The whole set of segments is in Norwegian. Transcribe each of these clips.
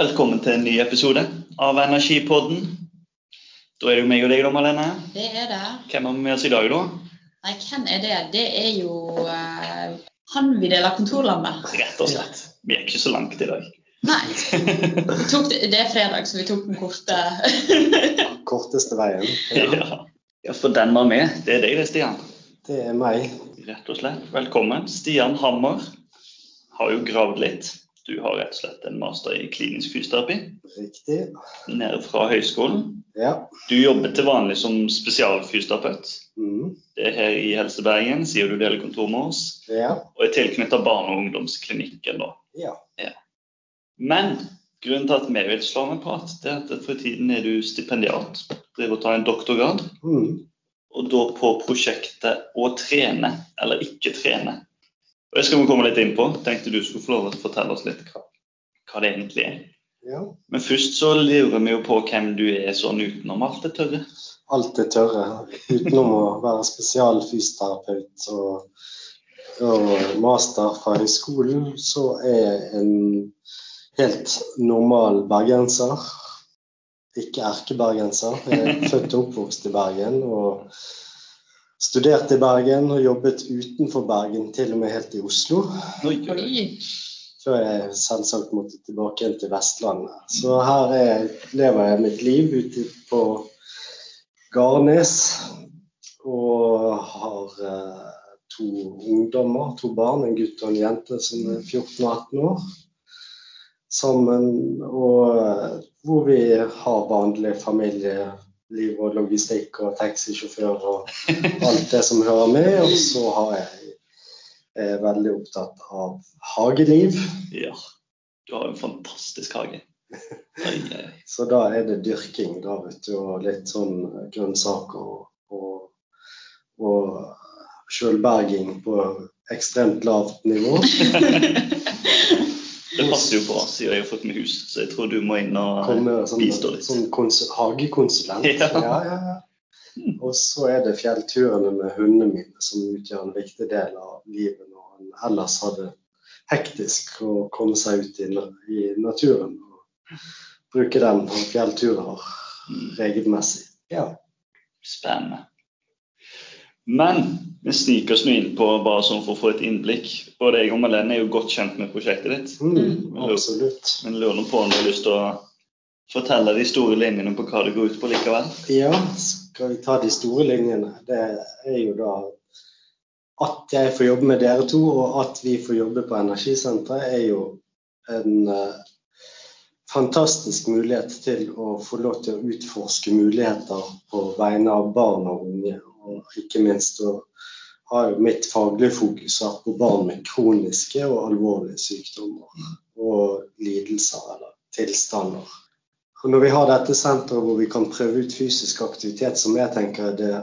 Velkommen til en ny episode av Energipodden. Da er det jo meg og deg, da, Malene. Det er det. Hvem har vi med oss i dag, da? Nei, hvem er det? Det er jo uh, han vi deler kontorland med. Rett og slett. Vi er ikke så langt i dag. Nei. Vi tok det, det er fredag, så vi tok den korte. Korteste veien. Ja. ja, for den var med. Det er deg, det, Stian. Det er meg. Rett og slett. Velkommen. Stian Hammer har jo gravd litt. Du har rett og slett en master i klinisk fysioterapi Riktig. nede fra høyskolen. Ja. Du jobber til vanlig som spesialfysioterapeut. Mm. Det er her i Helse Bergen, sier du deler kontor med oss. Ja. Og er tilknyttet barne- og ungdomsklinikken, da. ja. Men grunnen til at vi vil slå av en prat, det er at for tiden er du stipendiat. Driver og tar en doktorgrad. Mm. Og da på prosjektet å trene eller ikke trene. Og Det skal vi komme litt inn på. Tenkte du skulle få lov til å fortelle oss litt hva, hva det egentlig er. ja. Men først så lurer vi jo på hvem du er sånn utenom alt det tørre. Alt det tørre. Utenom å være spesialfysioterapeut og, og master fra høyskolen, så er jeg en helt normal bergenser. Ikke erkebergenser. Jeg er født og oppvokst i Bergen. og Studerte i Bergen og jobbet utenfor Bergen, til og med helt i Oslo. Oi, oi, før jeg selvsagt måtte tilbake igjen til Vestlandet. Så her er, lever jeg mitt liv ute på Garnes og har eh, to ungdommer, to barn, en gutt og en jente som er 14 og 18 år. Sammen, og eh, hvor vi har vanlig familieliv og logistikk og taxisjåfør og alt det som hører med. Og så har jeg er veldig opptatt av hageliv. Ja. Du har en fantastisk hage. Så da er det dyrking, da, vet du, og litt sånn grønnsaker og, og, og sjølberging på ekstremt lavt nivå. Det passer jo bra, siden jeg har fått meg hus. Så jeg tror du må inn og som bistå litt. sånn hagekonsulent. Ja. Ja, ja, ja. Og så er det fjellturene med hundene mine som utgjør en viktig del av livet når en ellers hadde hektisk å komme seg ut i, i naturen og bruke den på fjellturer Mm. regelmessig. Ja. Spennende. Men vi sniker oss nå inn på bare sånn for å få et innblikk. Både jeg og Malene er jo godt kjent med prosjektet ditt. Mm, absolutt. Men lurer på om du har lyst til å fortelle de store linjene på hva det går ut på likevel? Ja, skal vi ta de store linjene? Det er jo da at jeg får jobbe med dere to, og at vi får jobbe på Energisenteret, er jo en eh, fantastisk mulighet til å få lov til å utforske muligheter på vegne av barn og unge. Og ikke minst å ha jo mitt faglige fokus vært på barn med kroniske og alvorlige sykdommer og lidelser eller tilstander. Og når vi har dette senteret hvor vi kan prøve ut fysisk aktivitet, som jeg tenker er det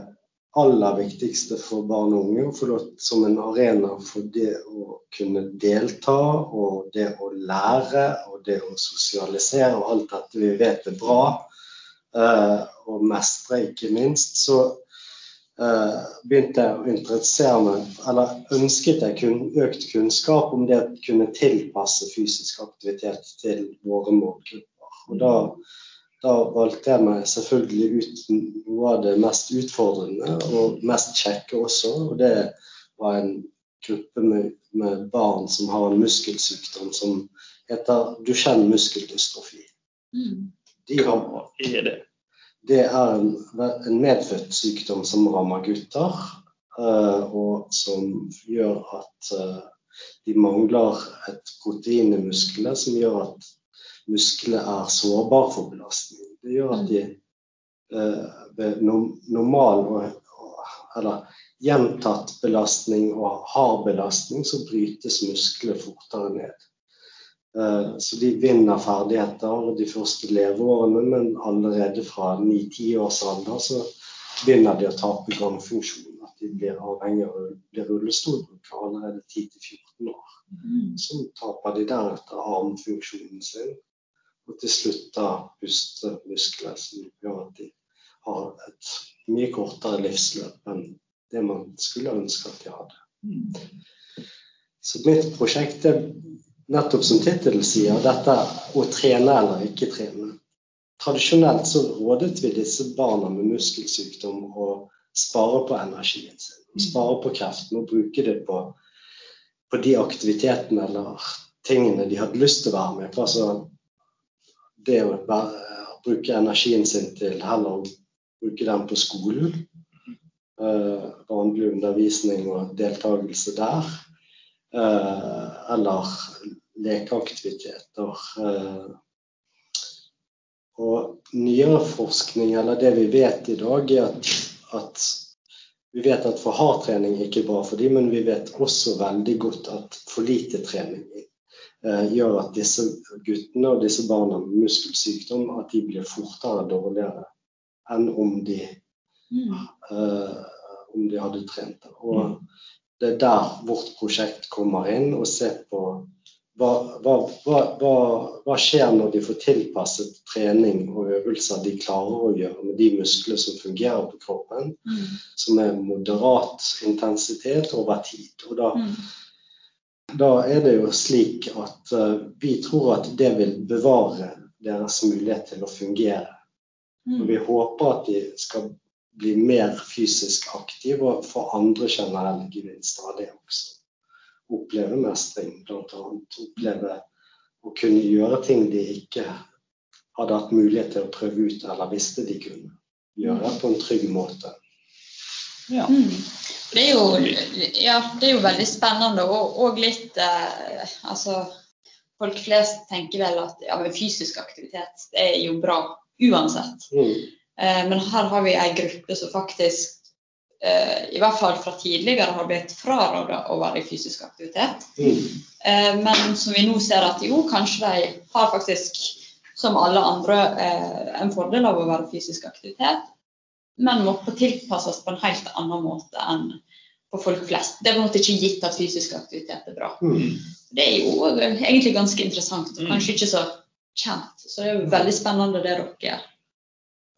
aller viktigste for barn og unge, lov som en arena for det å kunne delta og det å lære og det å sosialisere og alt dette vi vet er bra, eh, og mestre ikke minst, så begynte jeg å interessere meg, eller ønsket jeg kun, økt kunnskap om det å kunne tilpasse fysisk aktivitet til våre målgrupper. Og da, da valgte jeg meg selvfølgelig ut noe av det mest utfordrende og mest kjekke også. Og det var en gruppe med, med barn som har en muskelsykdom som heter Duchenne muskeldystrofi. Mm. De har Hva er det? er en, en medfødt sykdom som rammer gutter, eh, og som gjør at eh, de mangler et protein i musklene som gjør at musklene er sårbare for belastning. Det gjør at de eh, ved no- normal eller gjentatt belastning og hard belastning, så brytes muskler fortere ned. Eh, Så de vinner ferdigheter de første leveårene, men allerede fra 9-10 års alder så begynner de å tape gangfunksjon. At de blir avhengig av å bli rullestolbrukere allerede 10-14 år. Mm. Så taper de deretter armfunksjonen sin, og til slutt da pustemuskler, som gjør at de har et mye kortere livsløp enn det man skulle ønske at de hadde. Mm. Så mitt prosjekt det nettopp som tittelen sier, dette å trene eller ikke trene. Tradisjonelt så rådet vi disse barna med muskelsykdom å spare på energien sin. Spare på kreften og bruke det på, på de aktivitetene eller tingene de hadde lyst til å være med på. Altså, det å bare, bruke energien sin til heller å bruke den på skolen. Uh, vanlig undervisning og deltakelse der. Uh, eller lekeaktiviteter. Uh, og nyere forskning, eller det vi vet i dag, er at, at vi vet at for hard trening er ikke bra for dem, men vi vet også veldig godt at for lite trening eh, gjør at disse guttene og disse barna med muskelsykdom at de blir fortere dårligere enn om de, Mm. eh, om de hadde trent. Og det er der vårt prosjekt kommer inn, og ser på hva, hva, hva, hva, skjer når de får tilpasset trening og øvelser de klarer å gjøre med de muskler som fungerer på kroppen, Mm. som er moderat intensitet over tid. Og da, Mm. da er det jo slik at uh, vi tror at det vil bevare deres mulighet til å fungere. Og Mm. vi håper at de skal bli mer fysisk aktiv og få andre generelle gevinster av det også. Oppleve mestring, bl.a. Oppleve å kunne gjøre ting de ikke hadde hatt mulighet til å prøve ut eller visste de kunne gjøre på en trygg måte. Ja. Mm. Det er, jo, ja, det er jo veldig spennende og, og litt eh, Altså, folk flest tenker vel at ja, men fysisk aktivitet det er jo bra uansett. Mm. Eh, men her har vi ei gruppe som faktisk, eh, i hvert fall fra tidligere, har blitt fraråda å være i fysisk aktivitet. Mm. Eh, men som vi nå ser at jo, kanskje de har faktisk, som alle andre, eh, en fordel av å være i fysisk aktivitet, men må tilpasses på en helt annen måte enn for folk flest. Det er på en måte ikke gitt at fysisk aktivitet er bra. Mm. Det er jo egentlig ganske interessant, og Mm. kanskje ikke så kjent. Så det er jo veldig spennende det dere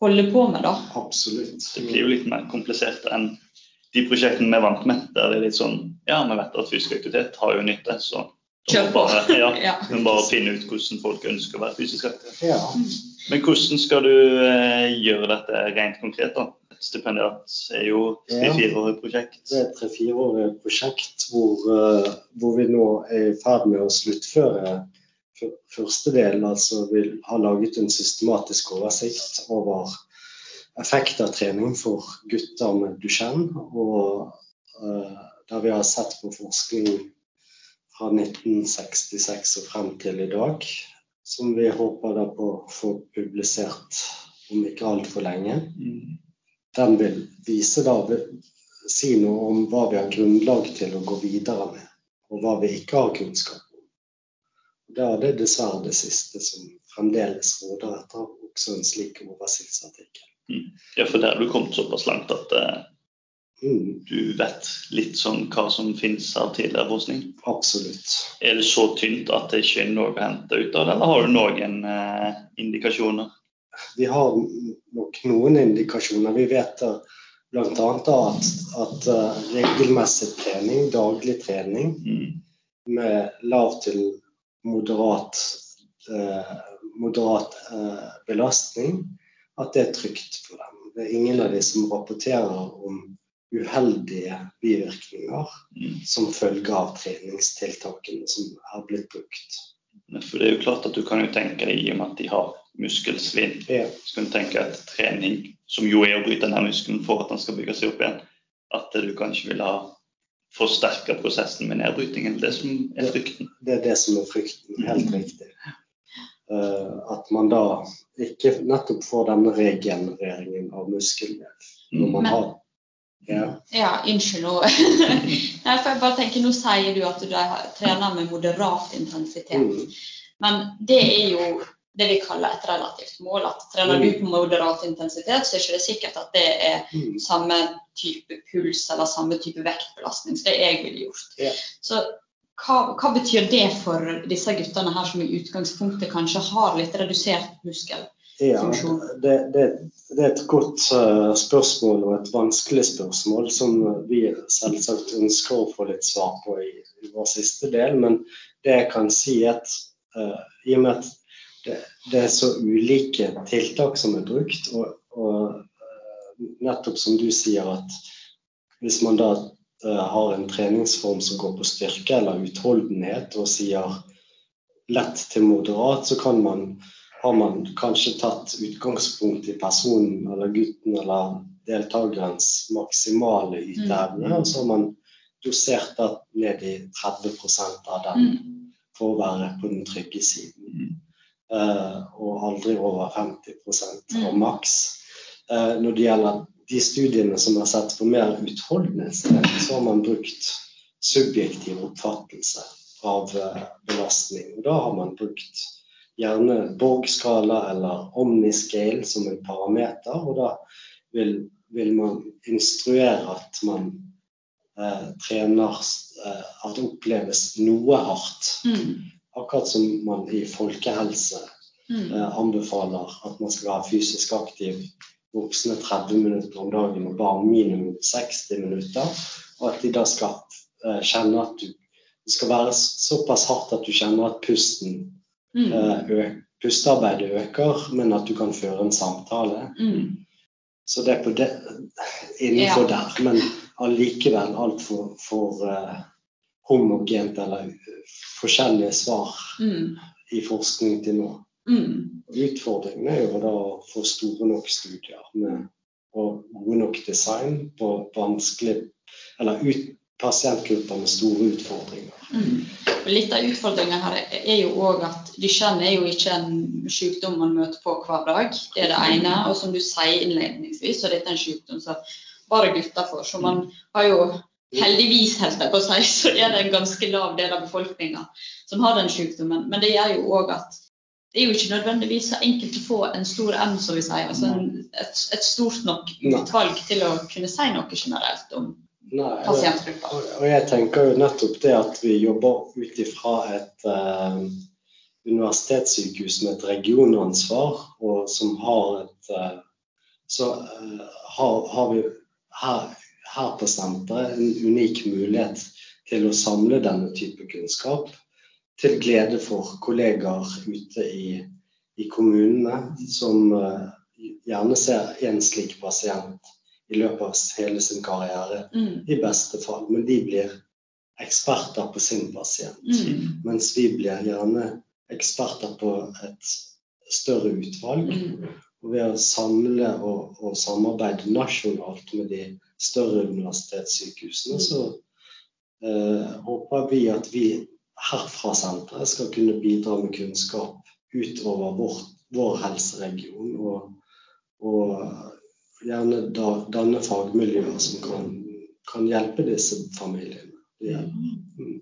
holder på med, da. Absolutt. Det blir jo litt mer komplisert enn de prosjektene vi er vant med. Der det er litt sånn Ja, vi vet at fysisk aktivitet har jo nytte, så Kjør på. Bare, ja, Ja. vi må bare finne ut hvordan folk ønsker å være fysisk aktive. Ja. Men hvordan skal du eh, gjøre dette rent konkret? da? Et stipendiat er jo et fireårig prosjekt. Det er et tre-fireårig prosjekt hvor, uh, hvor vi nå er i ferd med å sluttføre første del. Altså vi ha laget en systematisk oversikt over effekt av trening for gutter med Duchenne. Og uh, der vi har sett på forskning fra 1966 og frem til i dag. Som vi håper da på å få publisert om ikke altfor lenge Mm. den vil vise da, si noe om hva vi har grunnlag til å gå videre med, og hva vi ikke har kunnskap. Da er det dessverre det siste som fremdeles råder etter også en slik oversiktsartikkel. Ja, for der har du kommet såpass langt at uh, Mm, du vet litt sånn hva som finnes av tidligere forskning. absolutt. Er det så tynt at det ikke er noe å hente ut av det, eller har du noen uh, indikasjoner? Vi har nok noen indikasjoner. Vi vet uh, bl.a. at, at uh, regelmessig trening, daglig trening, Mm. med lav til moderat, eh, moderat eh, belastning, at det er trygt for dem. Det er ingen av de som rapporterer om uheldige bivirkninger Mm. som følge av treningstiltakene som er blitt brukt. For det er jo klart at du kan jo tenke deg, i og med at de har muskelsvinn, Ja, så kan du tenke at trening, som jo er å bryte denne muskelen for at den skal bygge seg opp igjen, at du kanskje vil ha forsterka prosessen med nedbrytingen. Det som er frykten. det er det som er frykten. Helt riktig. Uh, at man da ikke nettopp får denne regenereringen av muskelvev når Mm. man Men- har ja, Ja, unnskyld nå. Nei, for jeg bare tenker, Nå sier du at du trener med moderat intensitet. mm, Men det er jo det vi kaller et relativt mål. at Trener du på moderat intensitet, så er det ikke sikkert at det er mm, samme type puls eller samme type vektbelastning som det jeg ville gjort. Ja. Så hva, hva betyr det for disse guttene her som i utgangspunktet kanskje har litt redusert muskel? Ja, det, det, det er et godt eh, spørsmål og et vanskelig spørsmål som vi selvsagt ønsker å få litt svar på i, i vår siste del. Men det jeg kan si er at uh, i og med at det, det er så ulike tiltak som er brukt, og, og eh, nettopp som du sier at hvis man da eh, har en treningsform som går på styrke eller utholdenhet og sier lett til moderat, så kan man har man kanskje tatt utgangspunkt i personen eller gutten eller deltakerens maksimale yteevne, Mm. og så har man dosert det ned i 30% av den Mm. for å være på den trygge siden. Eh, og aldri over 50 og Mm. maks. Eh, når det gjelder de studiene som har sett på mer utholdenhet, så har man brukt subjektiv oppfattelse av eh, belastning. Og da har man brukt gjerne Borg-skala eller Omniscale som en parameter, og da vil, vil man instruere at man eh, trener eh, At det oppleves noe hardt. Mm. Akkurat som man i folkehelse Mm. eh, anbefaler at man skal være fysisk aktiv voksne 30 minutter om dagen og barn minimum 60 minutter. Og at de da skal eh, kjenne at du Det skal være såpass hardt at du kjenner at pusten Mm. eh, pustearbeidet øker, men at du kan føre en samtale. Mm. Så det er på det, innenfor Ja. der. Men allikevel altfor for, uh, homogent eller eh, forskjellige svar Mm. i forskning til nå. Mm. Utfordringen er jo da å få store nok studier med, og gode nok design på vanskelig Eller ut, pasientgrupper med store utfordringer. Mm. Litt av utfordringen her er jo òg at Duchenne er jo ikke en sykdom man møter på hver dag. Det er det ene. Og som du sier innledningsvis, så er dette en sykdom som bare gutter får. Så man har jo heldigvis, helt jeg på si, så er det en ganske lav del av befolkninga som har den sykdommen. Men det gjør jo òg at det er jo ikke nødvendigvis så enkelt å få en stor N, som vi sier. Altså en, et, et stort nok utvalg til å kunne si noe generelt om Nei, Og og jeg tenker jo nettopp det at vi jobber ut ifra et eh, universitetssykehus med et regionansvar, og som har et eh, Så eh, har, har vi her, her på senteret en unik mulighet til å samle denne type kunnskap. Til glede for kollegaer ute i, i kommunene, som eh, gjerne ser en slik pasient i løpet av hele sin karriere Mm. i beste fall, men de blir eksperter på sin pasient. Mm. Mens vi blir gjerne eksperter på et større utvalg. Mm. Og ved å samle og, og samarbeide nasjonalt med de større universitetssykehusene, så eh, håper vi at vi herfra senteret skal kunne bidra med kunnskap utover vår, vår helseregion. Og, og gjerne da, danne fagmiljøer som kan, kan hjelpe disse familiene. Mm.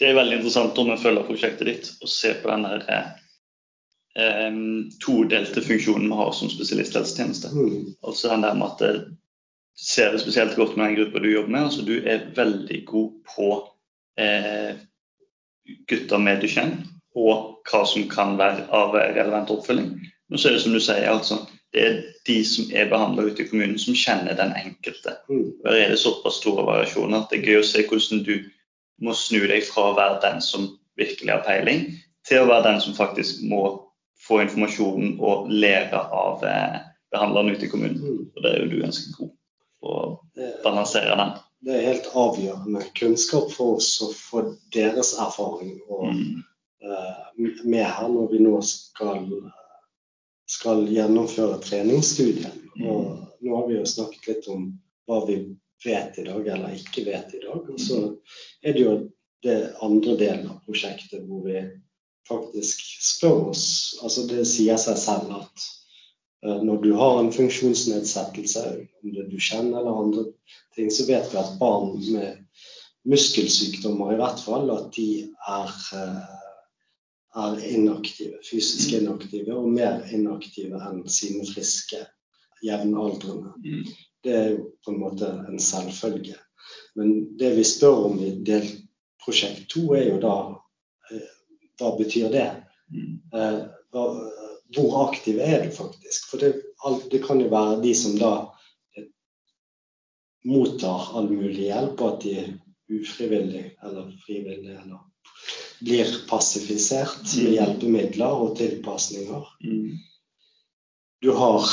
Det er veldig interessant om vi følger prosjektet ditt og ser på den eh, todelte funksjonen vi har som spesialisthelsetjeneste. Mm. Altså den der med at det ser det spesielt godt med den gruppa du jobber med. altså Du er veldig god på eh, gutter med Duchenne og hva som kan være av relevant oppfølging. Men så er det som du sier, altså, det er de som er behandla ute i kommunen, som kjenner den enkelte. Mm. Der er det såpass store variasjoner at det er gøy å se hvordan du må snu deg fra å være den som virkelig har peiling, til å være den som faktisk må få informasjon og lære av eh, behandlerne ute i kommunen. Mm. Og det er jo du ganske god på å balansere den. det er helt avgjørende kunnskap for oss å få deres erfaring og, Mm. eh, med her når vi nå skal, skal gjennomføre treningsstudien. Og nå har vi jo snakket litt om hva vi vet i dag eller ikke vet i dag. Og så er det jo det andre delen av prosjektet hvor vi faktisk spør oss Altså det sier seg selv at eh, når du har en funksjonsnedsettelse, om det er kjenner eller andre ting, så vet vi at barn med muskelsykdommer i hvert fall, at de er, eh, er inaktive, fysisk inaktive, og mer inaktive enn sine friske jevnaldrende. Mm. Det er jo på en måte en selvfølge. Men det vi spør om i delprosjekt to, er jo da hva betyr det? Mm. Eh, hvor aktiv er du faktisk? For det, det kan jo være de som da mottar all mulig hjelp, og at de er ufrivillig eller frivillig eller blir passifisert med Mm. hjelpemidler og tilpasninger. Mm. Du har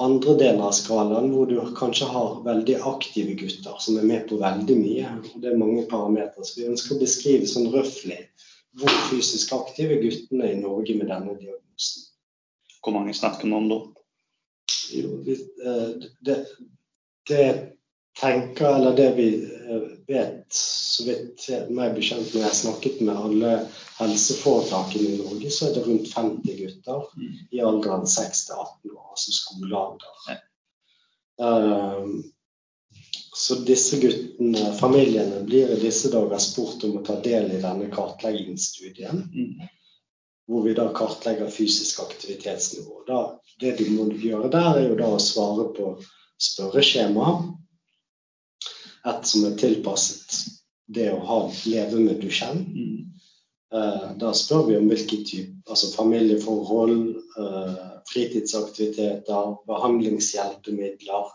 andre deler av skalaen hvor du kanskje har veldig aktive gutter som er med på veldig mye. og Det er mange parametere. som vi ønsker å beskrive sånn røftlig hvor fysisk aktive guttene i Norge med denne diagnosen. Hvor mange snakker vi om da? Jo, vi, eh, det, det tenker, eller det vi eh, vet, så vidt meg bekjent når jeg har snakket med alle helseforetakene i Norge, så er det rundt 50 gutter Mm. i alderen 6 til 18 år, altså skolealder. Ja. Eh, Så disse guttene, familiene, blir i disse dager spurt om å ta del i denne kartleggingsstudien Mm. hvor vi da kartlegger fysisk aktivitetsnivå. Da, det de må gjøre der, er jo da å svare på spørreskjema. Et som er tilpasset det å ha, leve med Duchenne. Mm. Eh, Da spør vi om hvilke type altså familieforhold, eh, fritidsaktiviteter, behandlingshjelpemidler,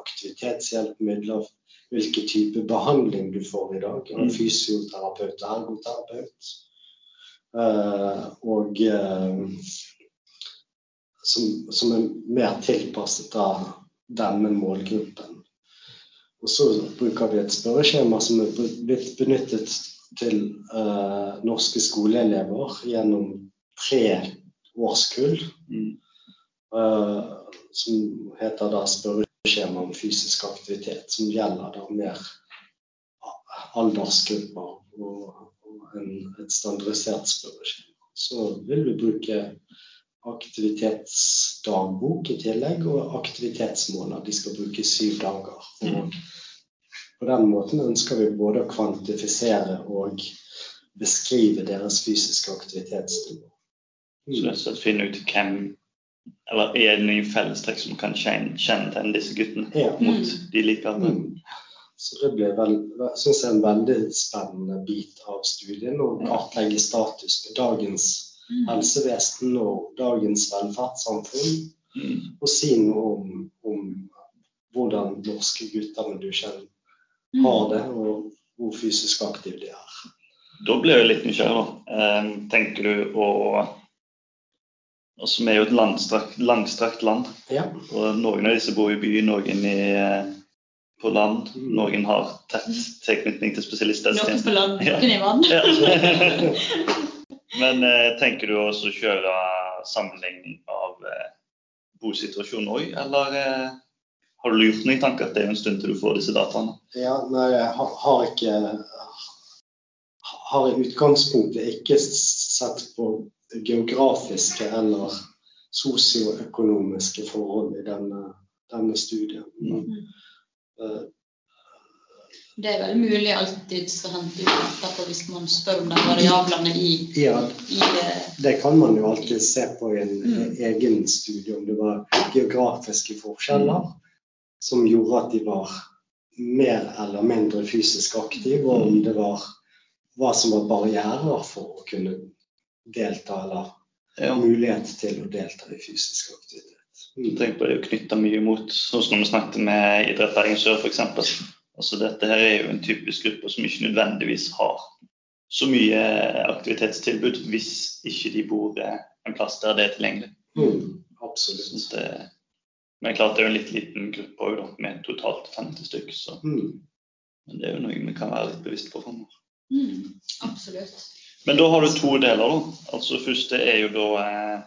aktivitetshjelpemidler, hvilken type behandling du får i dag Mm. fysioterapeut ergoterapeut. Eh, Og eh, som, som er mer tilpasset av denne målgruppen. Og så bruker vi et spørreskjema som er blitt benyttet til uh, norske skoleelever gjennom tre årskull. Mm. Uh, som heter da spørreskjema om fysisk aktivitet, som gjelder da mer aldersgrupper og, og en, et standardisert spørreskjema. Så vil vi bruke aktivitetsdagbok i tillegg, og aktivitetsmåler. De skal bruke syv dager. Og på den måten ønsker vi både å kvantifisere og beskrive deres fysiske aktivitetsnivå. Så rett og slett finne ut hvem Eller er det noen fellestrekk som kan kjenne- kjennetegne disse guttene Ja. mot de like? Mm. Så det blir vel, synes jeg, en veldig spennende bit av studien å kartlegge status på dagens Mm. helsevesen og dagens velferdssamfunn. Mm. Og si noe om, om hvordan norske gutter med Duchenne Mm. har det, og hvor fysisk aktive de er. Da blir jeg litt nysgjerrig. da. Eh, tenker du å altså, Vi er jo et landstrakt, langstrakt land. Ja. og Noen av disse bor i by, noen i, eh, på land. Mm. Noen har tett tilknytning til Noen på land, Ja. noen i vann. Ja. Men eh, tenker du også å kjøre sammenligning av eh, bosituasjonen òg, eller eh, har du gjort noen tanker? Det er en stund til du får disse dataene. ja nei, jeg har, har ikke Har i utgangspunktet ikke sett på geografiske eller sosioøkonomiske forhold i denne, denne studien. Mm. Eh, Det er vel mulig alltid å hente ut etterpå hvis man spør om de variablene i, Ja, i eh, det kan man jo alltid se på i en Mm. egen studie, om det var geografiske forskjeller som gjorde at de var mer eller mindre fysisk aktive, og om det var hva som var barrierer for å kunne delta, eller Ja. mulighet til å delta i fysisk aktivitet. Mm. tenker på det å knytte mye mot sånn som når vi snakket med Idrettsbergen Sør f.eks. Altså dette her er jo en typisk gruppe som ikke nødvendigvis har så mye aktivitetstilbud hvis ikke de bor eh, en plass der det er tilgjengelig. Mm. Absolutt. det, men klart det er jo en litt liten gruppe òg, med totalt 50 stykker. Mm. men det er jo noe vi kan være litt bevisst på framover. mm, Absolutt. Men da har du to deler. da. Altså Første er jo da eh,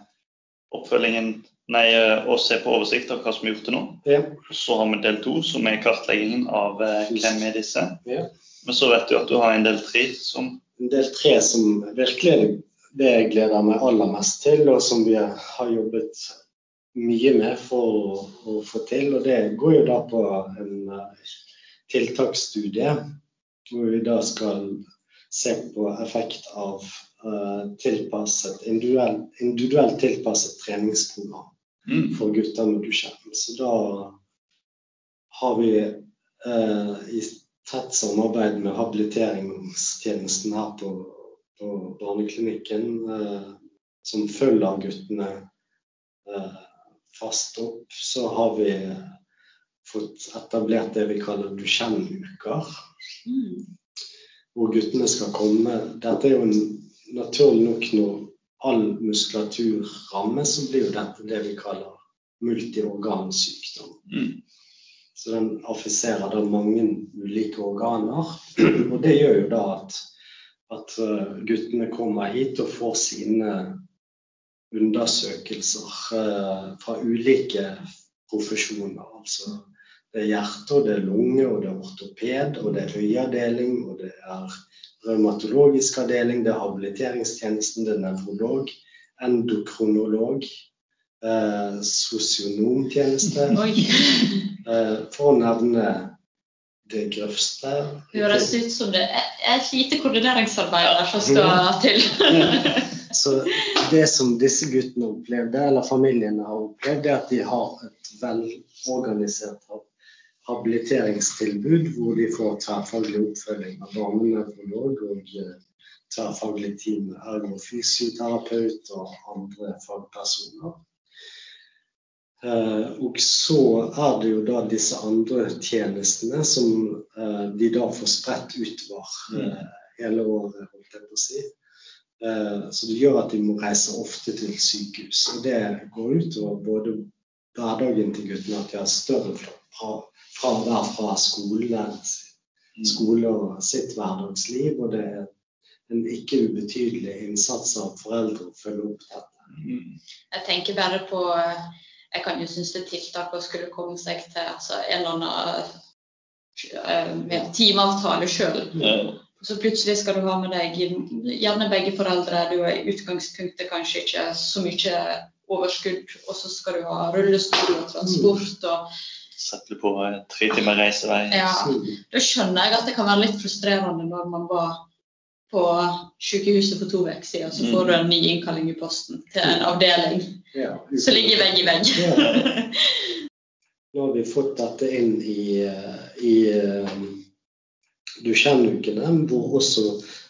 oppfølgingen Nei, eh, å se på oversikt av hva som er gjort til nå. Ja. Så har vi del to, som er kartleggingen av eh, hvem er disse. Ja. Men så vet du at du har en del tre som En del tre som virkelig er det jeg gleder meg aller mest til, og som vi har jobbet mye med for å, å få til. Og det går jo da på en eh, tiltaksstudie hvor vi da skal se på effekt av eh, tilpasset, individuell, individuelt tilpasset treningsprogram mm, for gutter med Duchenne. Så da har vi eh, i tett samarbeid med habiliteringstjenesten her på, på barneklinikken, eh, som følger guttene eh, fast opp, så har vi fått etablert det vi kaller Duchenne-uker. Mm. Hvor guttene skal komme. Dette er jo en, naturlig nok når all muskulatur rammes, så blir jo dette det vi kaller multiorgansykdom. Mm. Så den affiserer da mange ulike organer. Og det gjør jo da at, at eh, guttene kommer hit og får sine undersøkelser eh, fra ulike profesjoner. Altså det er hjerte, og det er lunge, og det er ortoped, og det er høyavdeling, og det er revmatologisk avdeling, det er habiliteringstjenesten, det er nevrolog, endokronolog, eh, sosionomtjeneste, eh, for å nevne det grøvste. Det høres ut som det er et lite koordineringsarbeid der som skal til. Så det som disse guttene opplevde, eller familiene har opplevd, er at de har et velorganisert habiliteringstilbud hvor de får tverrfaglig oppfølging av barnenevrolog og eh, tverrfaglig team ergo fysioterapeut og andre fagpersoner. Eh, og så er det jo da disse andre tjenestene som eh, de da får spredt utover eh, hele året, holdt jeg på å si. Så det gjør at de må reise ofte til sykehus. Og det går utover både hverdagen til guttene, at de har større fra- fravær fra skole, skole og sitt hverdagsliv. Og det er en ikke ubetydelig innsats av foreldre å følge opp dette. Mm. Jeg tenker bare på Jeg kan jo synes det er tiltak å skulle komme seg til altså, en eller annen eh, med timeavtale sjøl. Eh, Så plutselig skal du ha med deg gjerne begge foreldre. Du har i utgangspunktet kanskje ikke så mye overskudd, og så skal du ha rullestol og transport. og Sette på eh, tre timer reisevei. ja, Da skjønner jeg at det kan være litt frustrerende når man var på sykehuset for to uker siden, så får du en ny innkalling i posten til en avdeling ja, som ligger vegg i vegg. Ja. Nå har vi fått dette inn i, eh, i eh, Duchenne-ukene, hvor også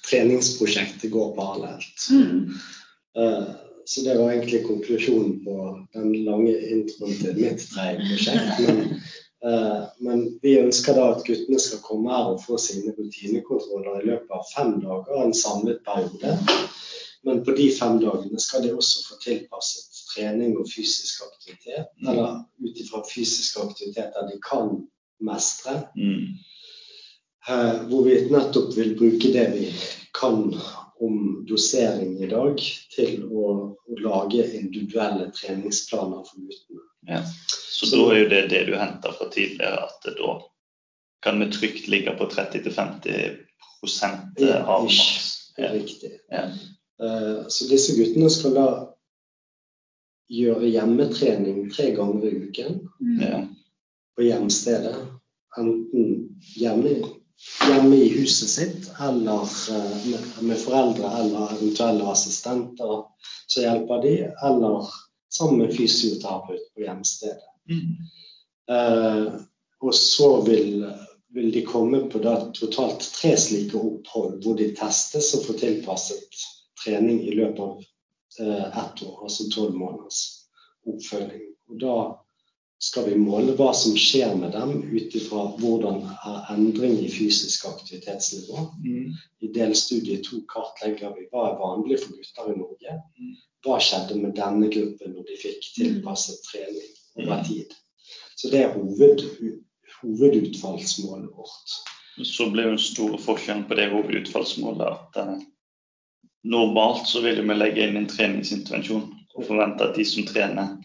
treningsprosjektet går parallelt. Mm. Eh, Så det var egentlig konklusjonen på den lange introen til mitt dreieprosjekt. Men, uh, men vi ønsker da at guttene skal komme her og få sine rutinekontroller i løpet av fem dager, en samlet periode. Men på de fem dagene skal de også få tilpasset trening og fysisk aktivitet. Eller ut ifra fysiske aktiviteter de kan mestre. Mm. Uh, hvor vi nettopp vil bruke det vi kan om dosering i dag, til å, å lage individuelle treningsplaner for guttene. Ja. Så da er jo det det du henter fra tidligere, at det da kan vi trygt ligge på 30-50 Ja, av ish. maks. Ja. riktig. Ja. Eh, Så disse guttene skal da gjøre hjemmetrening tre ganger i uken Mm. Ja. på hjemstedet. Enten hjemme, hjemme i huset sitt eller eh, med, med foreldre eller eventuelle assistenter som hjelper de, eller sammen med fysioterapeut på hjemstedet. Mm. Eh, og så vil, vil de komme på da totalt tre slike opphold hvor de testes og får tilpasset trening i løpet av eh, ett år, altså tolv måneders oppfølging. Og da skal vi måle hva som skjer med dem ut ifra hvordan er endring i fysisk aktivitetsnivå. Mm. I delstudie to kartlegger vi hva er vanlig for gutter i Norge. Hva skjedde med denne gruppen når de fikk tilpasset trening over tid. Så det er hoved, hovedutfallsmålet vårt. Så ble jo en store forskjellen på det hovedutfallsmålet at eh, normalt så vil vi legge inn en treningsintervensjon og forvente at de som trener,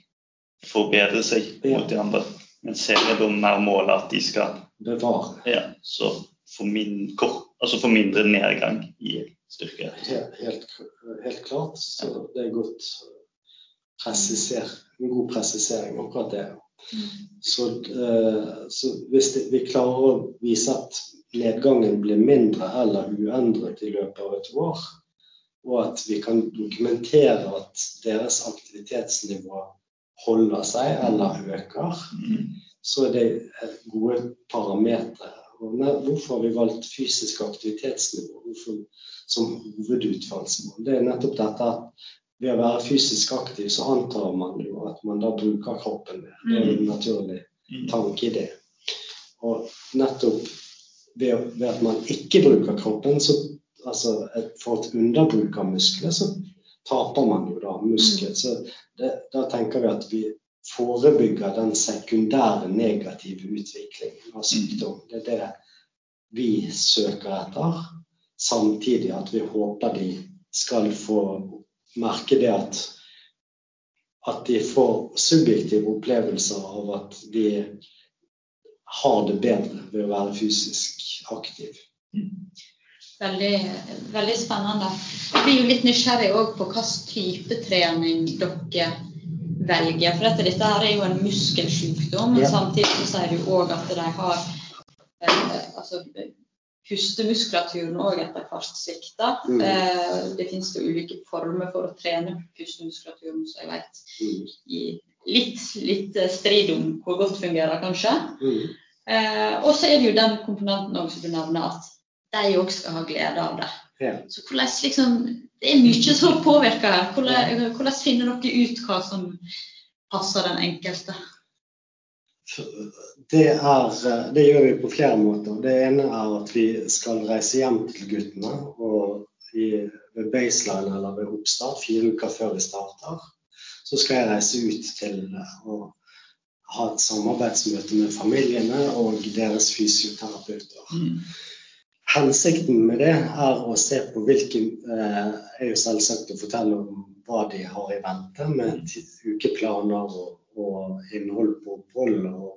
forbedrer seg mot de andre. Men ser jeg da mer målet at de skal Bevare. ja, så få min, altså mindre nedgang i styrke. Helt, helt, helt klart. Så det er godt. En god presisering, akkurat det. Så, eh, så hvis det, vi klarer å vise at nedgangen blir mindre eller uendret i løpet av et år, og at vi kan dokumentere at deres aktivitetsnivå holder seg eller øker, Mm. så er det gode parametere. Hvorfor har vi valgt fysisk aktivitetsnivå hvorfor, som hovedutfallsmål? Det er nettopp dette at ved å være fysisk aktiv, så antar man jo at man da bruker kroppen mer. Det er jo en naturlig Mm. tanke i det. Og nettopp ved at man ikke bruker kroppen, så altså for et underbruk av muskler, så taper man jo da muskler. Så det, da tenker vi at vi forebygger den sekundære negative utviklingen av sykdom. Det er det vi søker etter. Samtidig at vi håper de skal få merke det at at de får subjektive opplevelser av at de har det bedre ved å være fysisk aktiv. Veldig, veldig spennende. Jeg blir jo litt nysgjerrig på hvilken type trening dere velger. For dette, dette er jo en muskelsykdom, men Ja. samtidig så sier du òg at de har eh, altså, Pustemuskulaturen òg etter hvert svikter. Mm. Eh, det finnes jo ulike former for å trene pustemuskulaturen, så jeg vet Mm. i litt, litt strid om hvor godt fungerer, kanskje. Mm. Eh, og så er det jo den komponenten også, du nevner, at de òg skal ha glede av det. Ja. Så hvordan liksom Det er mye som påvirker her. Hvordan, hvordan finner dere ut hva som passer den enkelte? Det, er, det gjør vi på flere måter. Det ene er at vi skal reise hjem til guttene. og i, ved baseline eller ved oppstart, fire uker før vi starter, så skal jeg reise ut til å ha et samarbeidsmøte med familiene og deres fysioterapeuter. Mm. Hensikten med det er å se på hvilke eh, er jo selvsagt å fortelle om hva de har i vente, med ukeplaner og, og innhold på opphold og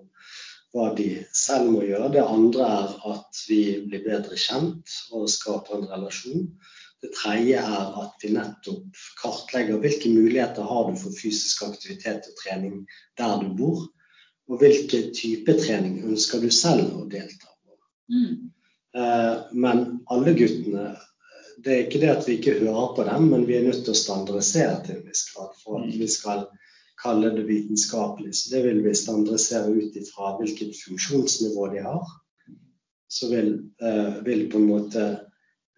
hva de selv må gjøre. Det andre er at vi blir bedre kjent og skaper en relasjon. Det tredje er at vi nettopp kartlegger hvilke muligheter har du for fysisk aktivitet og trening der du bor, og hvilken type trening ønsker du selv å delta på. Mm. Eh, Men alle guttene Det er ikke det at vi ikke hører på dem, men vi er nødt til å standardisere til en viss grad for at vi skal kalle det vitenskapelig. Så det vil vi standardisere ut ifra hvilket funksjonsnivå de har. Så vil, eh, vil på en måte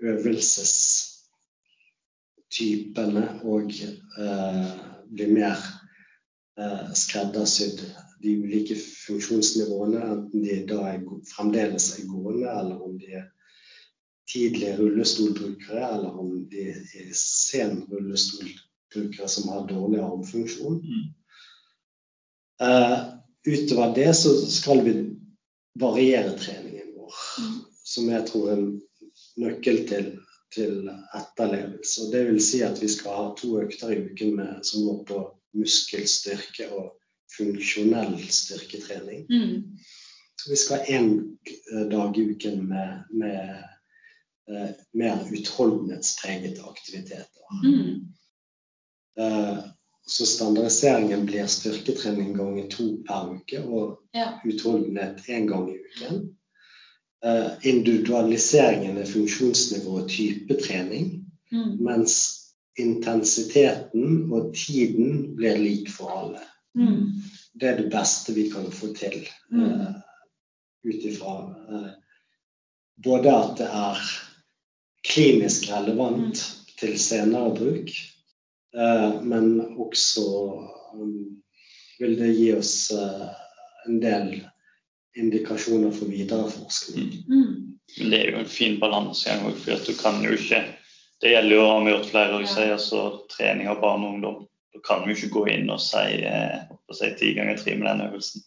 øvelsestypene og eh, bli mer skreddersydd de ulike funksjonsnivåene, enten de da er fremdeles er gående, eller om de er tidlige rullestolbrukere, eller om de er sen rullestolbrukere som har dårlig armfunksjon. Mm. Uh, utover det så skal vi variere treningen vår, Mm. som jeg tror er en nøkkel til, til etterlevelse. Og det vil si at vi skal ha to økter i uken med, som går på muskelstyrke og funksjonell styrketrening. Mm. Vi skal ha én dag i uken med, med uh, mer utholdenhetspreget aktiviteter. Mm. Uh, så standardiseringen blir styrketrening ganger to per uke og Ja. utholdenhet én gang i uken. Uh, individualiseringen er funksjonsnivå og type trening, Mm. mens intensiteten og tiden blir lik for alle. Mm. Det er det beste vi kan få til. Mm. eh, Ut ifra uh, både at det er klinisk relevant til senere bruk, uh, men også um, vil det gi oss en del indikasjoner for videre forskning. Mm. Men det er jo en fin balansegang òg, for at du kan jo ikke Det gjelder jo, har vi gjort flere ganger, Ja. altså trening av barn og ungdom. Da kan vi jo ikke gå inn og si eh, si ti ganger tre med den øvelsen.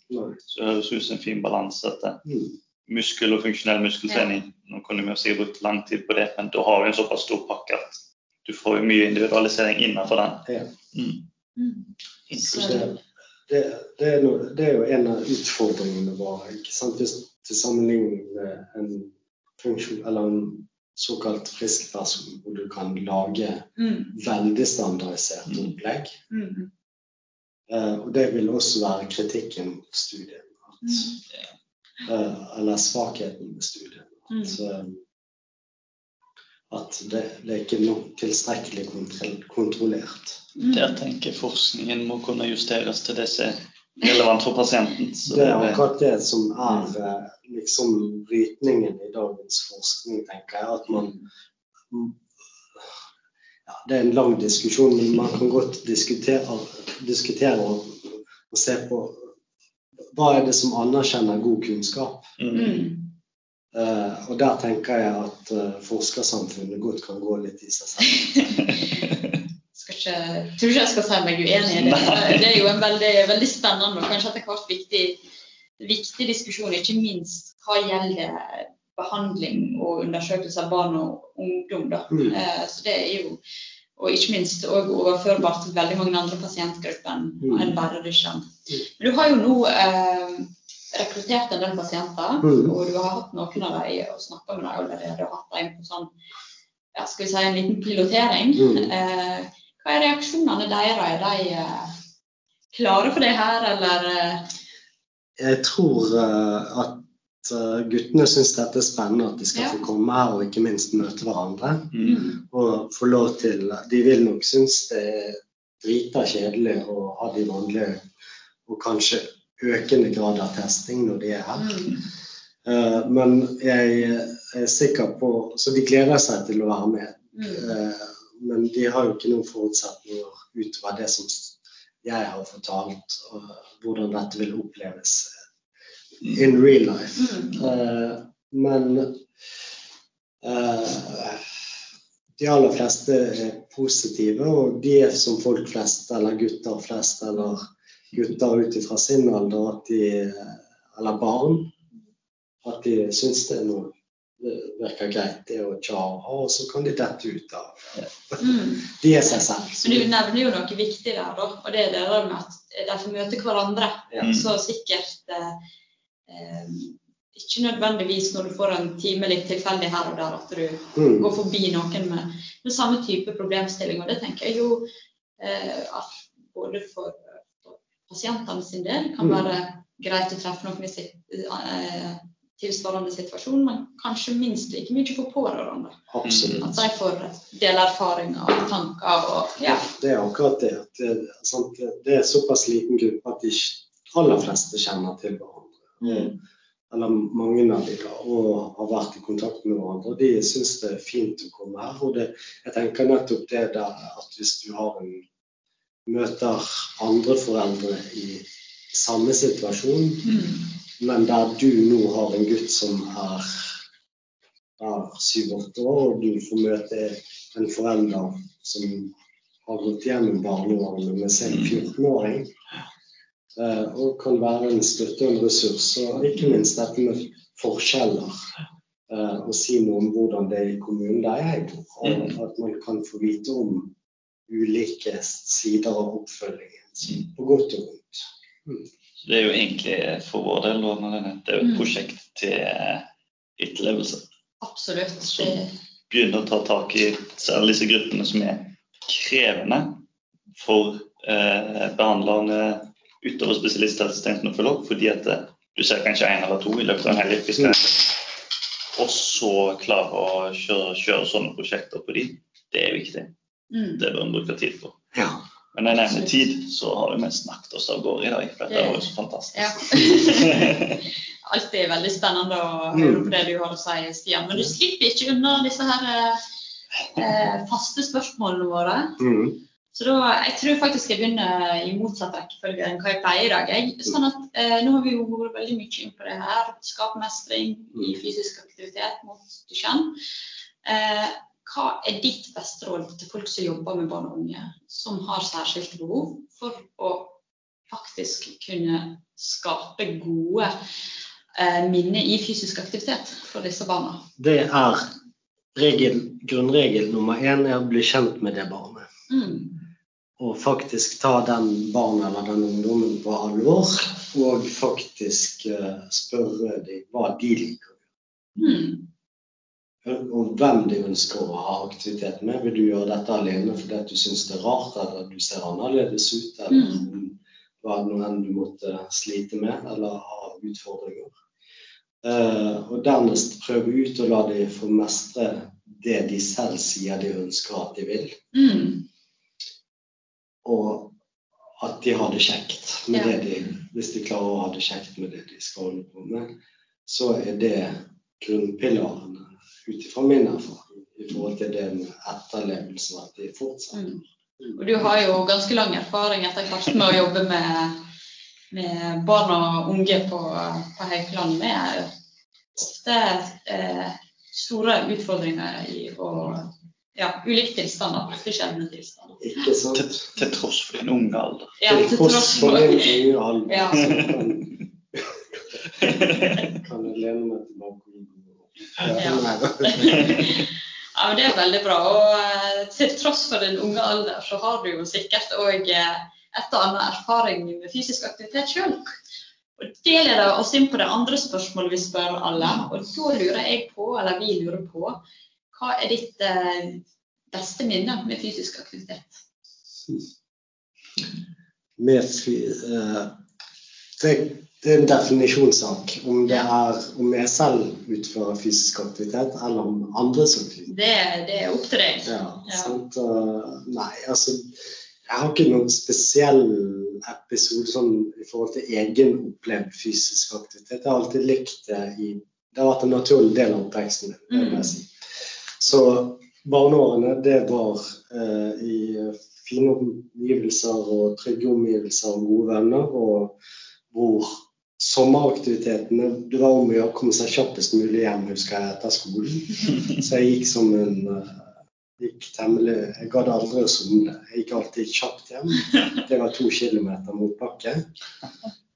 Så det høres ut som en fin balanse. at Mm. muskel og funksjonell muskeltrening. Nå kunne vi jo sikkert brukt lang tid på det, men da har vi en såpass stor pakke at du får jo mye individualisering innenfor den. Mm. Mm. Det, det, er noe, det er jo en av utfordringene våre. ikke sant? Hvis til sammenligning med en funksjon, eller en såkalt frisk person, hvor du kan lage Mm. veldig standardisert Mm. opplegg. Mm. Eh, og det vil også være kritikken mot studien. At, eh, eller svakheten med studien. At, eh, at det, det er ikke nok tilstrekkelig kontrollert. Mm. Der tenker forskningen må kunne justeres til disse relevant for pasienten. Så Det er akkurat det som er eh, liksom brytningen i dagens forskning, tenker jeg. At man ja, det er en lang diskusjon, men man kan godt diskutere, diskutere og, og se på hva er det som anerkjenner god kunnskap. Mm. Eh, og der tenker jeg at uh, forskersamfunnet godt kan gå litt i seg selv. Ikke, tror ikke jeg skal si meg uenig i det. Det er jo en veldig, veldig spennende og kanskje etter hvert viktig, viktig diskusjon, ikke minst hva gjelder behandling og undersøkelse av barn og ungdom. Da. Mm. Eh, Så det er jo, og ikke minst også overførbart til veldig mange andre pasientgrupper enn Mm. enn bare Russland. Mm. Men du har jo nå eh, rekruttert en del pasienter, Mm. og du har hatt noen av dem og snakka med dem allerede. og hatt dem på sånn, ja, skal vi si en liten pilotering. Mm. Eh, hva er reaksjonene deres? Er de eh, klare for det her, eller eh, Jeg tror eh, at guttene syns dette er spennende at de skal Ja. få komme her og ikke minst møte hverandre. Mm. Og få lov til De vil nok synes det er drita kjedelig å ha de vanlige og kanskje økende grad av testing når de er her. mm, Uh, Men jeg er sikker på Så de gleder seg til å være med. mm, Men de har jo ikke noen forutsetninger utover det som jeg har fortalt, og hvordan dette vil oppleves in real life. Eh, Men uh, de aller fleste er positive, og de er som folk flest, eller gutter flest, eller gutter ut ifra sin alder, de, eller barn, at de syns det er noe virker greit, det å og ha, og så kan de dette ut av mm. De er seg selv. Men du nevner jo noe viktig der, da, og det er det med at de får møte hverandre. Ja. Så sikkert eh, eh, ikke nødvendigvis når du får en time litt tilfeldig her og der, at du Mm. går forbi noen med, med samme type problemstilling. Og det tenker jeg jo eh, at både for, for pasientene sin del kan Mm. være greit å treffe noen i sitt, eh, tilsvarende situasjon, men kanskje minst like mye for pårørende. Absolutt. At de får dele erfaringer og tanker og ja. Det er akkurat det. At det, sant, det er såpass liten gruppe at de aller fleste kjenner til hverandre. Mm. Eller mange av de da, og har vært i kontakt med hverandre. De syns det er fint å komme her. Og det, jeg tenker nettopp det der at hvis du har en møter andre foreldre i samme situasjon, Mm. men der du nå har en gutt som er, er syv-åtte år, og du får møte en forelder som har gått gjennom barneårene med sin 14-åring, eh, og kan være en støtte og en ressurs. Og ikke minst dette med forskjeller. eh, Og si noe om hvordan det er i kommunen der jeg bor. Og at man kan få vite om ulike sider av oppfølgingen, på godt og vondt. Så Det er jo egentlig for vår del det er jo et Mm. prosjekt til eh, etterlevelse. Absolutt. Som begynner å ta tak i særlig disse gruppene som er krevende for eh, behandlerne utover spesialisthelsetjenesten å følge opp, fordi at eh, du ser kanskje én eller to i løpet av en hel yrkeskarriere. Og så klare å kjøre, kjøre sånne prosjekter på de, det er viktig. mm. Det bør en bruke tid på. Men når jeg nevner tid, så har vi snakket oss av gårde i dag. For dette var jo så fantastisk. Ja. Alltid veldig spennende å Mm. høre på det du har å si, Stian. Men du slipper ikke unna disse her eh, faste spørsmålene våre. Mm. Så da, jeg tror faktisk jeg begynner i motsatt rekkefølge enn hva jeg pleier i dag. Jeg. Sånn at eh, Nå har vi jo vært veldig mye inn på det her. Skapmestring i fysisk aktivitet mot Duchenne. Eh, hva er ditt beste råd til folk som jobber med barn og unge, som har særskilte behov, for å faktisk kunne skape gode eh, minner i fysisk aktivitet for disse barna? Det er regel, grunnregel nummer én er å bli kjent med det barnet. Mm. Og faktisk ta den barnet eller den ungdommen på alvor. Og faktisk eh, spørre dem hva de liker. Mm. Og hvem de ønsker å ha aktivitet med. Vil du gjøre dette alene fordi du syns det er rart, eller du ser annerledes ut, eller Mm. hva nå enn du måtte slite med eller ha utfordringer. Uh, og dernest prøve ut å la de få mestre det de selv sier de ønsker at de vil. Mm. Og at de har det kjekt med Ja. det de Hvis de klarer å ha det kjekt med det de skal holde på med, så er det grunnpilarene ut ifra min erfaring i forhold til den etterlevelsen at de fortsetter. Mm. Og du har jo ganske lang erfaring etter hvert med å jobbe med, med barn og unge på, på Haukeland med ofte eh, store utfordringer i å ja, ulike tilstander. Forskjellige tilstander. Ikke sant? Til, til tross for din unge alder. Ja, til tross for en unge alder, Ja. kan, kan jeg lene meg tilbake. Ja. Ja, men Det er veldig bra. Og eh, til tross for din unge alder, så har du jo sikkert òg eh, et og annet erfaring med fysisk aktivitet sjøl. Og Det leder oss inn på det andre spørsmålet vi spør alle. Og da lurer jeg på, eller vi lurer på, hva er ditt eh, beste minne med fysisk aktivitet? Med eh, det, det er en definisjonssak om det er om jeg selv utfører fysisk aktivitet, eller om andre som gjør det. Det, er opp til deg. Ja, Ja. sant? Uh, nei, altså Jeg har ikke noen spesiell episode sånn i forhold til egen opplevd fysisk aktivitet. Jeg har alltid likt det i Det har vært en naturlig del av oppveksten min. jeg si. Så barneårene, det var eh, i fine omgivelser og trygge omgivelser og gode venner. Og hvor sommeraktivitetene Det var om å gjøre å komme seg kjappest mulig hjem, husker jeg, etter skolen. Så jeg gikk som en eh, gikk temmelig, Jeg gadd aldri å somle. Jeg gikk alltid kjapt hjem. Det var to kilometer motbakke.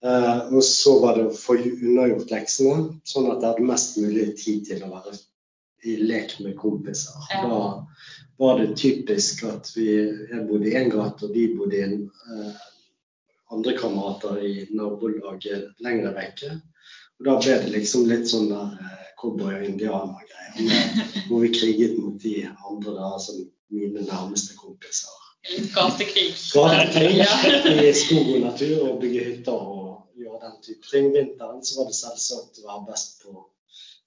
Uh, og så var det å få unnagjort leksene, sånn at jeg hadde mest mulig tid til å være i lek med kompiser. Ja. Da var det typisk at vi, jeg bodde i én gate, og de bodde i en eh, andre kamerater i nabolaget lenger vekke. Og da ble det liksom litt sånn der eh, cowboy- og indianergreier. Hvor vi kriget mot de andre da, som mine nærmeste kompiser. Gatekrig. Gatekrig Ja. i skog og natur og bygge hytter og gjøre den type ting. Vinteren så var det selvsagt å være best på,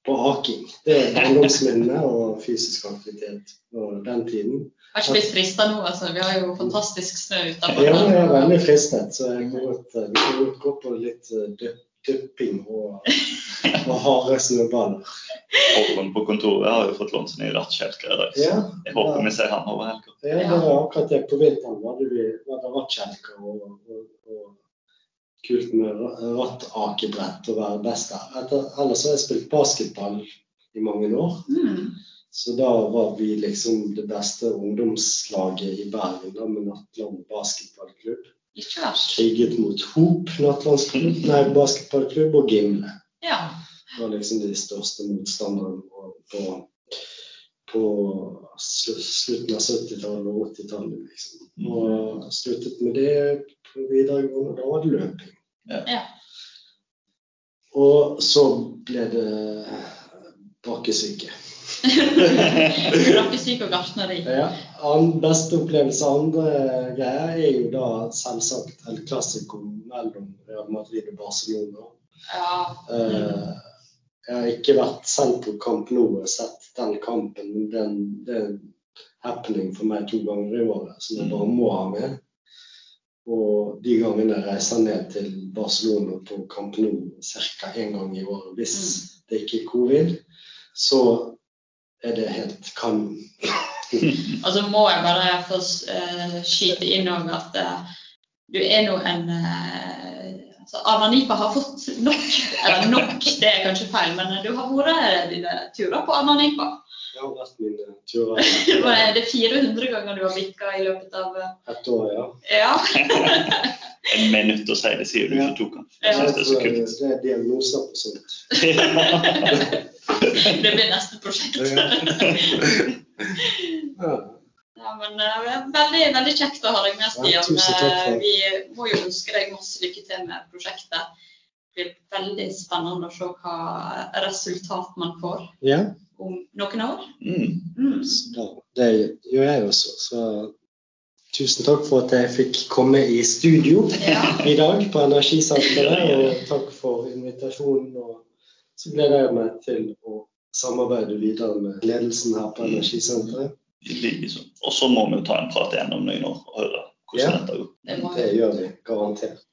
på aking. Det er barndomsminnene og fysisk aktivitet og den tiden. Har ikke blitt frista nå, altså. Vi har jo fantastisk snø utenfor. Ja, jeg er veldig fristet, så jeg kan godt, godt gå på litt dupping dypping og, og harde snøballer. Håkon på kontoret har jo fått lånt seg ny rattkjelker i dag. så Ja, Jeg håper vi ser han over helga. ja, det var akkurat det. På vinteren var det, vi, var det rattkjelker og kult med ra- rattakebrett å være best der. Etter, ellers har jeg spilt basketball i mange år. Mm. Så da var vi liksom det beste ungdomslaget i Bergen da, med Nattland basketballklubb. Kriget mot Hop nattlandsklubb, nei, basketballklubb og Gimle. Ja. Det var liksom de største motstanderne på, på, på slutten av 70-tallet og 80-tallet. Liksom. Og sluttet med det på videregående. Da var det løping. Ja. Og så ble det bakkesyke. Rakkesyke og gartneri. Ja, an, beste opplevelse andre greier er jo da selvsagt El Clásico mellom Real Madrid og Barcelona. Ja. Eh, jeg har ikke vært selv på kamp nå og sett den kampen. Den, er happening for meg to ganger i året som jeg bare må ha med. Og de gangene reiser ned til Barcelona på Camp Nou ca. én gang i året, hvis det ikke er covid, så er det helt kanon. Og så må jeg bare få uh, skyte inn òg at uh, du er nå en uh, altså Arna Nipa har fått nok. Eller nok, det er kanskje feil, men du har vært dine turer på Arna Nipa. resten mine turer er det 400 ganger du har bikka i løpet av eh, et år, ja. Ja. En minutt å si det, sier du ikke tok han. Jeg syns det er så kult. Det er diagnoser på sånt. Det blir neste prosjekt. Ja. Ja, men eh, veldig, veldig kjekt å ha deg med, Ja, Stian. tusen takk for Eh. Vi må jo ønske deg masse lykke til med prosjektet. Det blir veldig spennende å se hva resultat man får ja. Om noen år. Mm. Mm. Så det gjør jeg også. Så tusen takk for at jeg fikk komme i studio Ja. i dag på Energisenteret. Og takk for invitasjonen. Og så gleder jeg meg til å samarbeide videre med ledelsen her på Energisenteret. I. Og så må vi jo ta en prat igjen om noen år og høre hvordan Ja. dette går. Det Det gjør vi garantert.